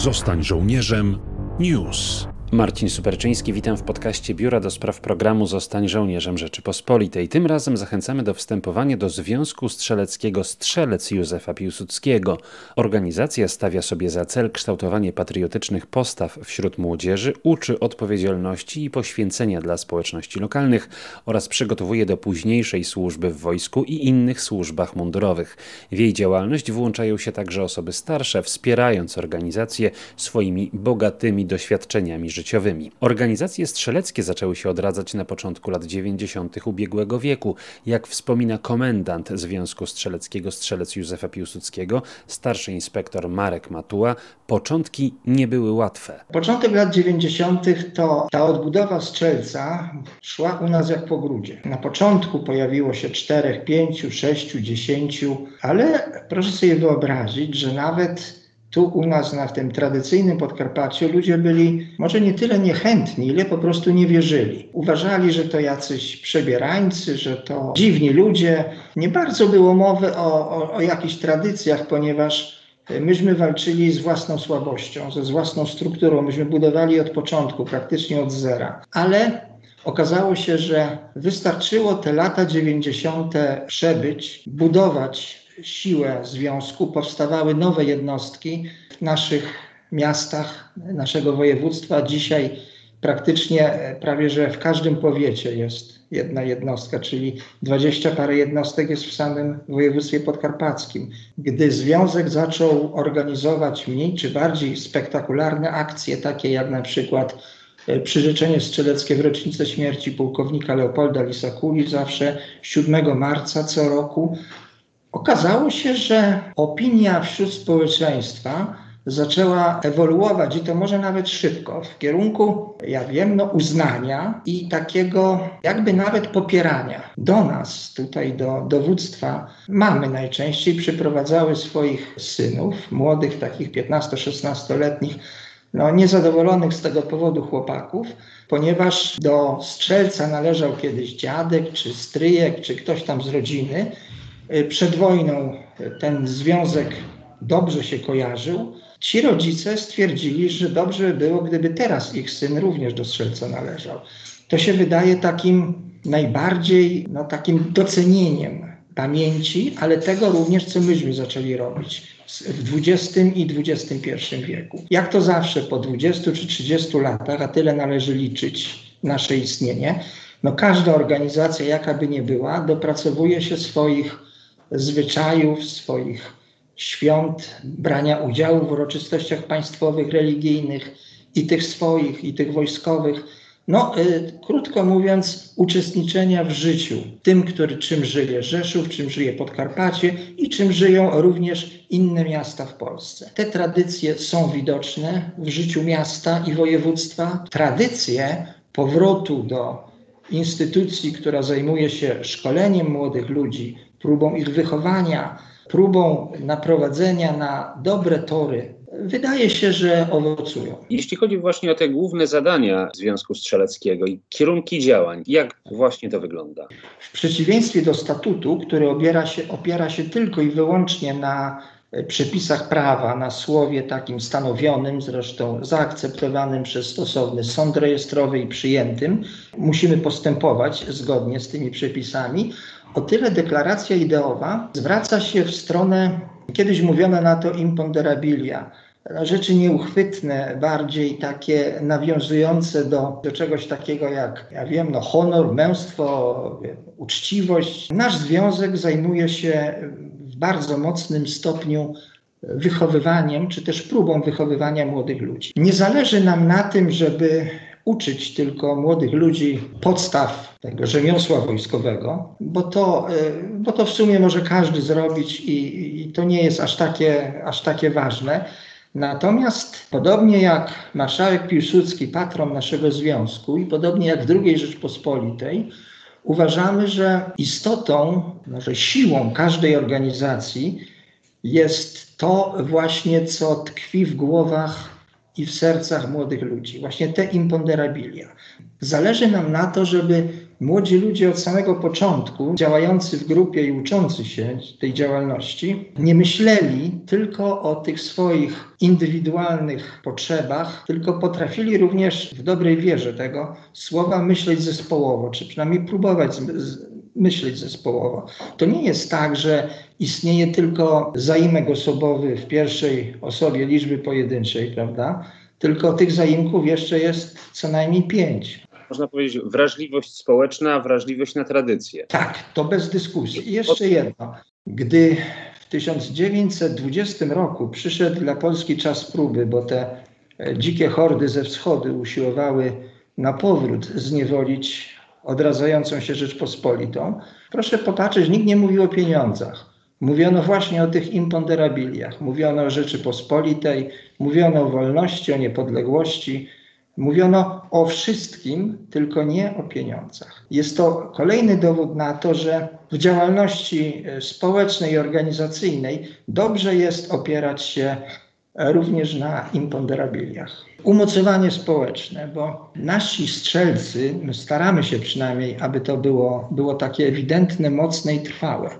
Zostań żołnierzem. News. Marcin Superczyński, witam w podcaście Biura do Spraw Programu Zostań Żołnierzem Rzeczypospolitej. Tym razem zachęcamy do wstępowania do Związku Strzeleckiego Strzelec Józefa Piłsudskiego. Organizacja stawia sobie za cel kształtowanie patriotycznych postaw wśród młodzieży, uczy odpowiedzialności i poświęcenia dla społeczności lokalnych oraz przygotowuje do późniejszej służby w wojsku i innych służbach mundurowych. W jej działalność włączają się także osoby starsze, wspierając organizację swoimi bogatymi doświadczeniami życiowymi życiowymi. Organizacje strzeleckie zaczęły się odradzać na początku lat 90. ubiegłego wieku. Jak wspomina komendant Związku Strzeleckiego Strzelec Józefa Piłsudskiego, starszy inspektor Marek Matuła, początki nie były łatwe. Początek lat 90. to ta odbudowa strzelca szła u nas jak po grudzie. Na początku pojawiło się 4, 5, 6, 10, ale proszę sobie wyobrazić, że nawet tu u nas na tym tradycyjnym Podkarpaciu ludzie byli może nie tyle niechętni, ile po prostu nie wierzyli. Uważali, że to jacyś przebierańcy, że to dziwni ludzie. Nie bardzo było mowy o, o, o jakichś tradycjach, ponieważ myśmy walczyli z własną słabością, ze własną strukturą. Myśmy budowali od początku, praktycznie od zera. Ale okazało się, że wystarczyło te lata 90. przebyć, budować siłę związku powstawały nowe jednostki w naszych miastach, naszego województwa. Dzisiaj praktycznie prawie że w każdym powiecie jest jedna jednostka, czyli dwadzieścia parę jednostek jest w samym województwie podkarpackim. Gdy związek zaczął organizować mniej czy bardziej spektakularne akcje, takie jak na przykład e, przyrzeczenie strzeleckie w rocznicę śmierci pułkownika Leopolda Lisakuli zawsze 7 marca co roku, Okazało się, że opinia wśród społeczeństwa zaczęła ewoluować i to może nawet szybko w kierunku, ja wiem, no, uznania i takiego jakby nawet popierania. Do nas, tutaj do dowództwa, mamy najczęściej przyprowadzały swoich synów, młodych, takich 15-16-letnich, no, niezadowolonych z tego powodu chłopaków, ponieważ do strzelca należał kiedyś dziadek, czy stryjek, czy ktoś tam z rodziny przed wojną ten związek dobrze się kojarzył, ci rodzice stwierdzili, że dobrze by było, gdyby teraz ich syn również do strzelca należał. To się wydaje takim najbardziej, no, takim docenieniem pamięci, ale tego również, co myśmy zaczęli robić w XX i XXI wieku. Jak to zawsze po 20 czy 30 latach, a tyle należy liczyć nasze istnienie, no każda organizacja, jaka by nie była, dopracowuje się swoich zwyczajów, swoich świąt, brania udziału w uroczystościach państwowych, religijnych i tych swoich, i tych wojskowych. No, y, krótko mówiąc, uczestniczenia w życiu, tym, który czym żyje Rzeszów, czym żyje Podkarpacie i czym żyją również inne miasta w Polsce. Te tradycje są widoczne w życiu miasta i województwa. Tradycje powrotu do instytucji, która zajmuje się szkoleniem młodych ludzi, próbą ich wychowania, próbą naprowadzenia na dobre tory, wydaje się, że owocują. Jeśli chodzi właśnie o te główne zadania Związku Strzeleckiego i kierunki działań, jak właśnie to wygląda? W przeciwieństwie do statutu, który opiera się, opiera się tylko i wyłącznie na przepisach prawa, na słowie takim stanowionym, zresztą zaakceptowanym przez stosowny sąd rejestrowy i przyjętym, musimy postępować zgodnie z tymi przepisami. O tyle deklaracja ideowa zwraca się w stronę, kiedyś mówiono na to imponderabilia, rzeczy nieuchwytne, bardziej takie nawiązujące do, do czegoś takiego jak, ja wiem, no, honor, męstwo, uczciwość. Nasz związek zajmuje się w bardzo mocnym stopniu wychowywaniem, czy też próbą wychowywania młodych ludzi. Nie zależy nam na tym, żeby uczyć tylko młodych ludzi podstaw tego rzemiosła wojskowego, bo to, e, bo to w sumie może każdy zrobić i, i to nie jest aż takie, aż takie ważne. Natomiast podobnie jak marszałek Piłsudski, patron naszego związku i podobnie jak w II Rzeczpospolitej, uważamy, że istotą, może siłą każdej organizacji jest to właśnie, co tkwi w głowach i w sercach młodych ludzi. Właśnie te imponderabilia. Zależy nam na to, żeby młodzi ludzie od samego początku, działający w grupie i uczący się tej działalności, nie myśleli tylko o tych swoich indywidualnych potrzebach, tylko potrafili również w dobrej wierze tego słowa myśleć zespołowo, czy przynajmniej próbować myśleć zespołowo. To nie jest tak, że istnieje tylko zaimek osobowy w pierwszej osobie liczby pojedynczej, prawda? Tylko tych zaimków jeszcze jest co najmniej pięć można powiedzieć, wrażliwość społeczna, wrażliwość na tradycję. Tak, to bez dyskusji. I jeszcze jedno. Gdy w 1920 roku przyszedł dla Polski czas próby, bo te e, dzikie hordy ze wschodu usiłowały na powrót zniewolić odradzającą się Rzeczpospolitą, proszę popatrzeć, nikt nie mówił o pieniądzach. Mówiono właśnie o tych imponderabiliach. Mówiono o Rzeczypospolitej, mówiono o wolności, o niepodległości, Mówiono o wszystkim, tylko nie o pieniądzach. Jest to kolejny dowód na to, że w działalności e, społecznej i organizacyjnej dobrze jest opierać się również na imponderabiliach. Umocowanie społeczne, bo nasi strzelcy, staramy się przynajmniej, aby to było, było takie ewidentne, mocne i trwałe,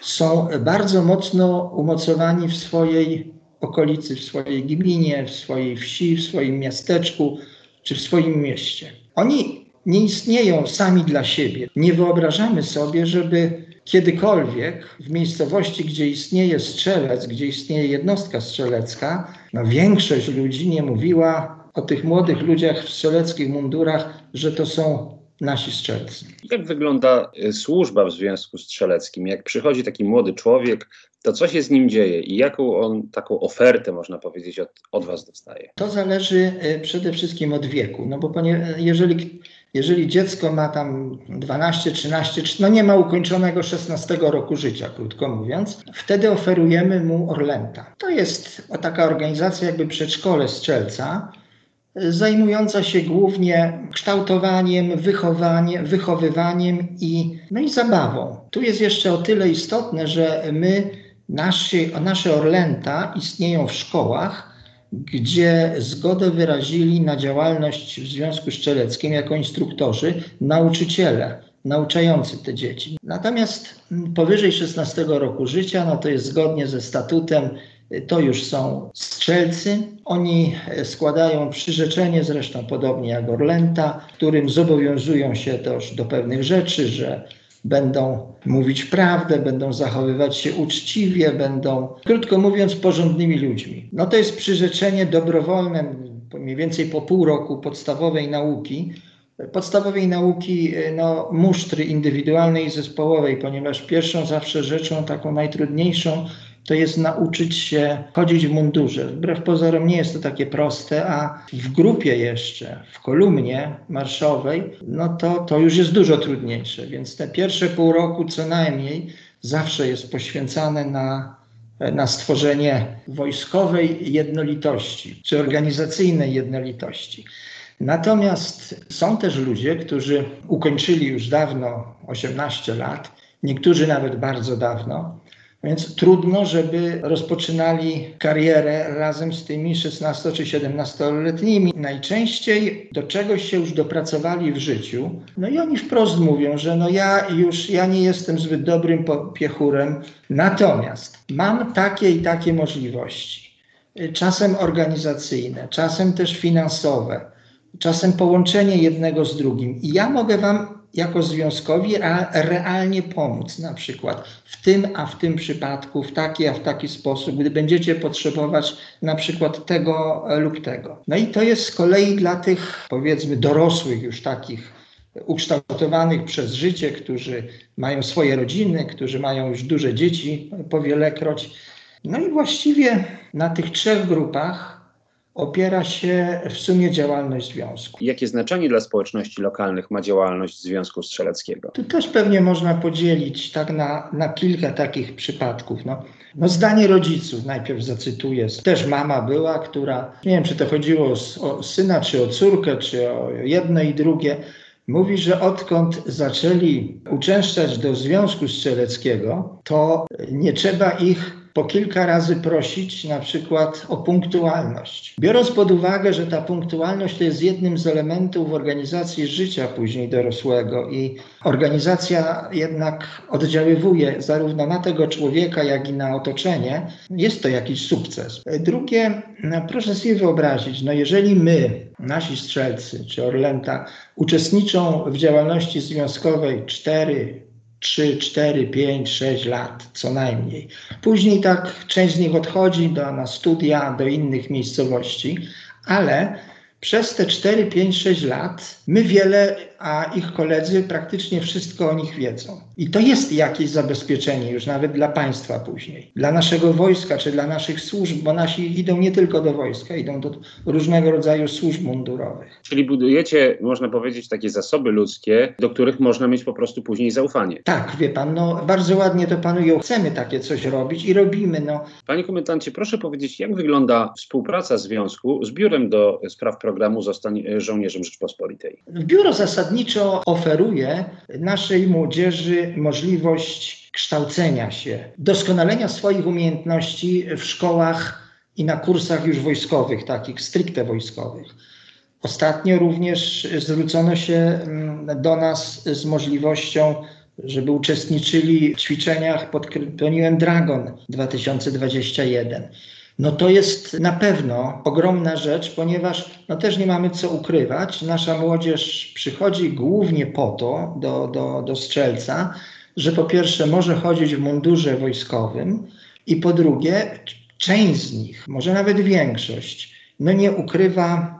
są bardzo mocno umocowani w swojej okolicy, w swojej gminie, w swojej wsi, w swoim miasteczku czy w swoim mieście. Oni nie istnieją sami dla siebie. Nie wyobrażamy sobie, żeby kiedykolwiek w miejscowości, gdzie istnieje strzelec, gdzie istnieje jednostka strzelecka, no większość ludzi nie mówiła o tych młodych ludziach w strzeleckich mundurach, że to są nasi strzelcy. Jak wygląda y, służba w Związku Strzeleckim? Jak przychodzi taki młody człowiek, to co się z nim dzieje i jaką on taką ofertę, można powiedzieć, od, od Was dostaje? To zależy y, przede wszystkim od wieku, no bo jeżeli, jeżeli dziecko ma tam 12, 13, no nie ma ukończonego 16 roku życia, krótko mówiąc, wtedy oferujemy mu Orlenta. To jest taka organizacja jakby przedszkole strzelca, zajmująca się głównie kształtowaniem, wychowaniem, wychowywaniem i, no i zabawą. Tu jest jeszcze o tyle istotne, że my, nasi, nasze Orlęta istnieją w szkołach, gdzie zgodę wyrazili na działalność w Związku Strzeleckim jako instruktorzy nauczyciele nauczający te dzieci. Natomiast powyżej 16 roku życia, no to jest zgodnie ze statutem to już są strzelcy. Oni składają przyrzeczenie, zresztą podobnie jak Orlęta, którym zobowiązują się też do pewnych rzeczy, że będą mówić prawdę, będą zachowywać się uczciwie, będą, krótko mówiąc, porządnymi ludźmi. No to jest przyrzeczenie dobrowolne, mniej więcej po pół roku podstawowej nauki, podstawowej nauki no, musztry indywidualnej i zespołowej, ponieważ pierwszą zawsze rzeczą, taką najtrudniejszą, to jest nauczyć się chodzić w mundurze. Wbrew pozorom nie jest to takie proste, a w grupie jeszcze, w kolumnie marszowej, no to, to już jest dużo trudniejsze. Więc te pierwsze pół roku co najmniej zawsze jest poświęcane na, na stworzenie wojskowej jednolitości, czy organizacyjnej jednolitości. Natomiast są też ludzie, którzy ukończyli już dawno 18 lat, niektórzy nawet bardzo dawno, więc trudno, żeby rozpoczynali karierę razem z tymi 16 czy 17-letnimi. Najczęściej do czegoś się już dopracowali w życiu. No i oni wprost mówią, że no ja już ja nie jestem zbyt dobrym piechurem, natomiast mam takie i takie możliwości. Czasem organizacyjne, czasem też finansowe, czasem połączenie jednego z drugim. I ja mogę wam jako związkowi realnie pomóc, na przykład w tym, a w tym przypadku, w taki, a w taki sposób, gdy będziecie potrzebować na przykład tego lub tego. No i to jest z kolei dla tych, powiedzmy, dorosłych już takich ukształtowanych przez życie, którzy mają swoje rodziny, którzy mają już duże dzieci powielekroć. No i właściwie na tych trzech grupach opiera się w sumie działalność związku. Jakie znaczenie dla społeczności lokalnych ma działalność Związku Strzeleckiego? Tu też pewnie można podzielić tak na, na kilka takich przypadków. No, no zdanie rodziców najpierw zacytuję. Też mama była, która, nie wiem czy to chodziło o, o syna, czy o córkę, czy o jedno i drugie, mówi, że odkąd zaczęli uczęszczać do Związku Strzeleckiego, to nie trzeba ich po kilka razy prosić na przykład o punktualność. Biorąc pod uwagę, że ta punktualność to jest jednym z elementów organizacji życia później dorosłego i organizacja jednak oddziaływuje zarówno na tego człowieka, jak i na otoczenie, jest to jakiś sukces. Drugie, proszę sobie wyobrazić, no jeżeli my, nasi strzelcy czy Orlęta, uczestniczą w działalności związkowej 4, 3, 4, 5, 6 lat co najmniej. Później tak część z nich odchodzi do, na studia, do innych miejscowości, ale przez te 4, 5, 6 lat my wiele, a ich koledzy praktycznie wszystko o nich wiedzą. I to jest jakieś zabezpieczenie już nawet dla państwa później, dla naszego wojska czy dla naszych służb, bo nasi idą nie tylko do wojska, idą do różnego rodzaju służb mundurowych. Czyli budujecie, można powiedzieć, takie zasoby ludzkie, do których można mieć po prostu później zaufanie. Tak, wie pan, no bardzo ładnie to panują. Chcemy takie coś robić i robimy. No. Panie komendancie, proszę powiedzieć, jak wygląda współpraca związku z Biurem do Spraw Programu Zostań Żołnierzem Rzeczpospolitej? Biuro zasadniczo oferuje naszej młodzieży możliwość kształcenia się, doskonalenia swoich umiejętności w szkołach i na kursach już wojskowych, takich stricte wojskowych. Ostatnio również zwrócono się mm, do nas z możliwością, żeby uczestniczyli w ćwiczeniach pod kryptonimem Dragon 2021 no to jest na pewno ogromna rzecz, ponieważ no też nie mamy co ukrywać. Nasza młodzież przychodzi głównie po to do, do, do strzelca, że po pierwsze może chodzić w mundurze wojskowym i po drugie część z nich, może nawet większość, no nie ukrywa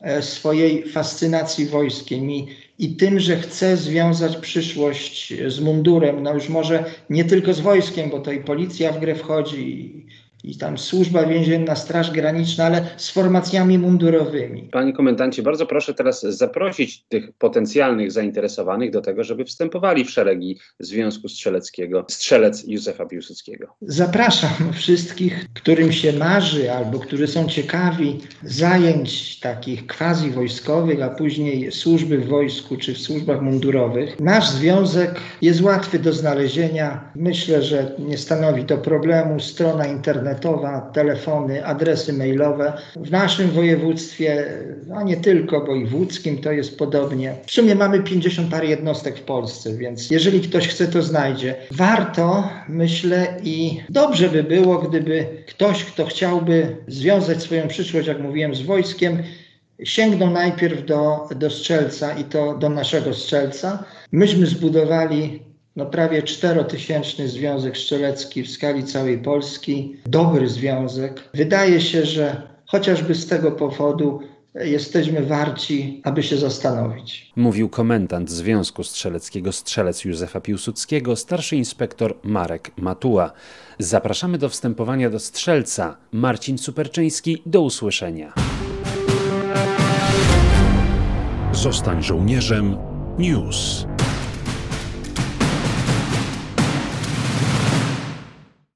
e, swojej fascynacji wojskiem i, i tym, że chce związać przyszłość z mundurem, no już może nie tylko z wojskiem, bo to i policja w grę wchodzi, i tam służba więzienna, straż graniczna, ale z formacjami mundurowymi. Panie komendancie, bardzo proszę teraz zaprosić tych potencjalnych zainteresowanych do tego, żeby wstępowali w szeregi Związku Strzeleckiego, strzelec Józefa Piłsudskiego. Zapraszam wszystkich, którym się marzy albo którzy są ciekawi zajęć takich quasi wojskowych, a później służby w wojsku czy w służbach mundurowych. Nasz związek jest łatwy do znalezienia. Myślę, że nie stanowi to problemu. Strona internetowa internetowa, telefony, adresy mailowe. W naszym województwie, a nie tylko, bo i w łódzkim to jest podobnie. W sumie mamy 50 parę jednostek w Polsce, więc jeżeli ktoś chce, to znajdzie. Warto, myślę, i dobrze by było, gdyby ktoś, kto chciałby związać swoją przyszłość, jak mówiłem, z wojskiem, sięgnął najpierw do, do strzelca i to do naszego strzelca. Myśmy zbudowali no prawie czterotysięczny związek strzelecki w skali całej Polski. Dobry związek. Wydaje się, że chociażby z tego powodu jesteśmy warci, aby się zastanowić. Mówił komendant Związku Strzeleckiego Strzelec Józefa Piłsudskiego, starszy inspektor Marek Matuła. Zapraszamy do wstępowania do strzelca. Marcin Superczyński, do usłyszenia. Zostań żołnierzem. News.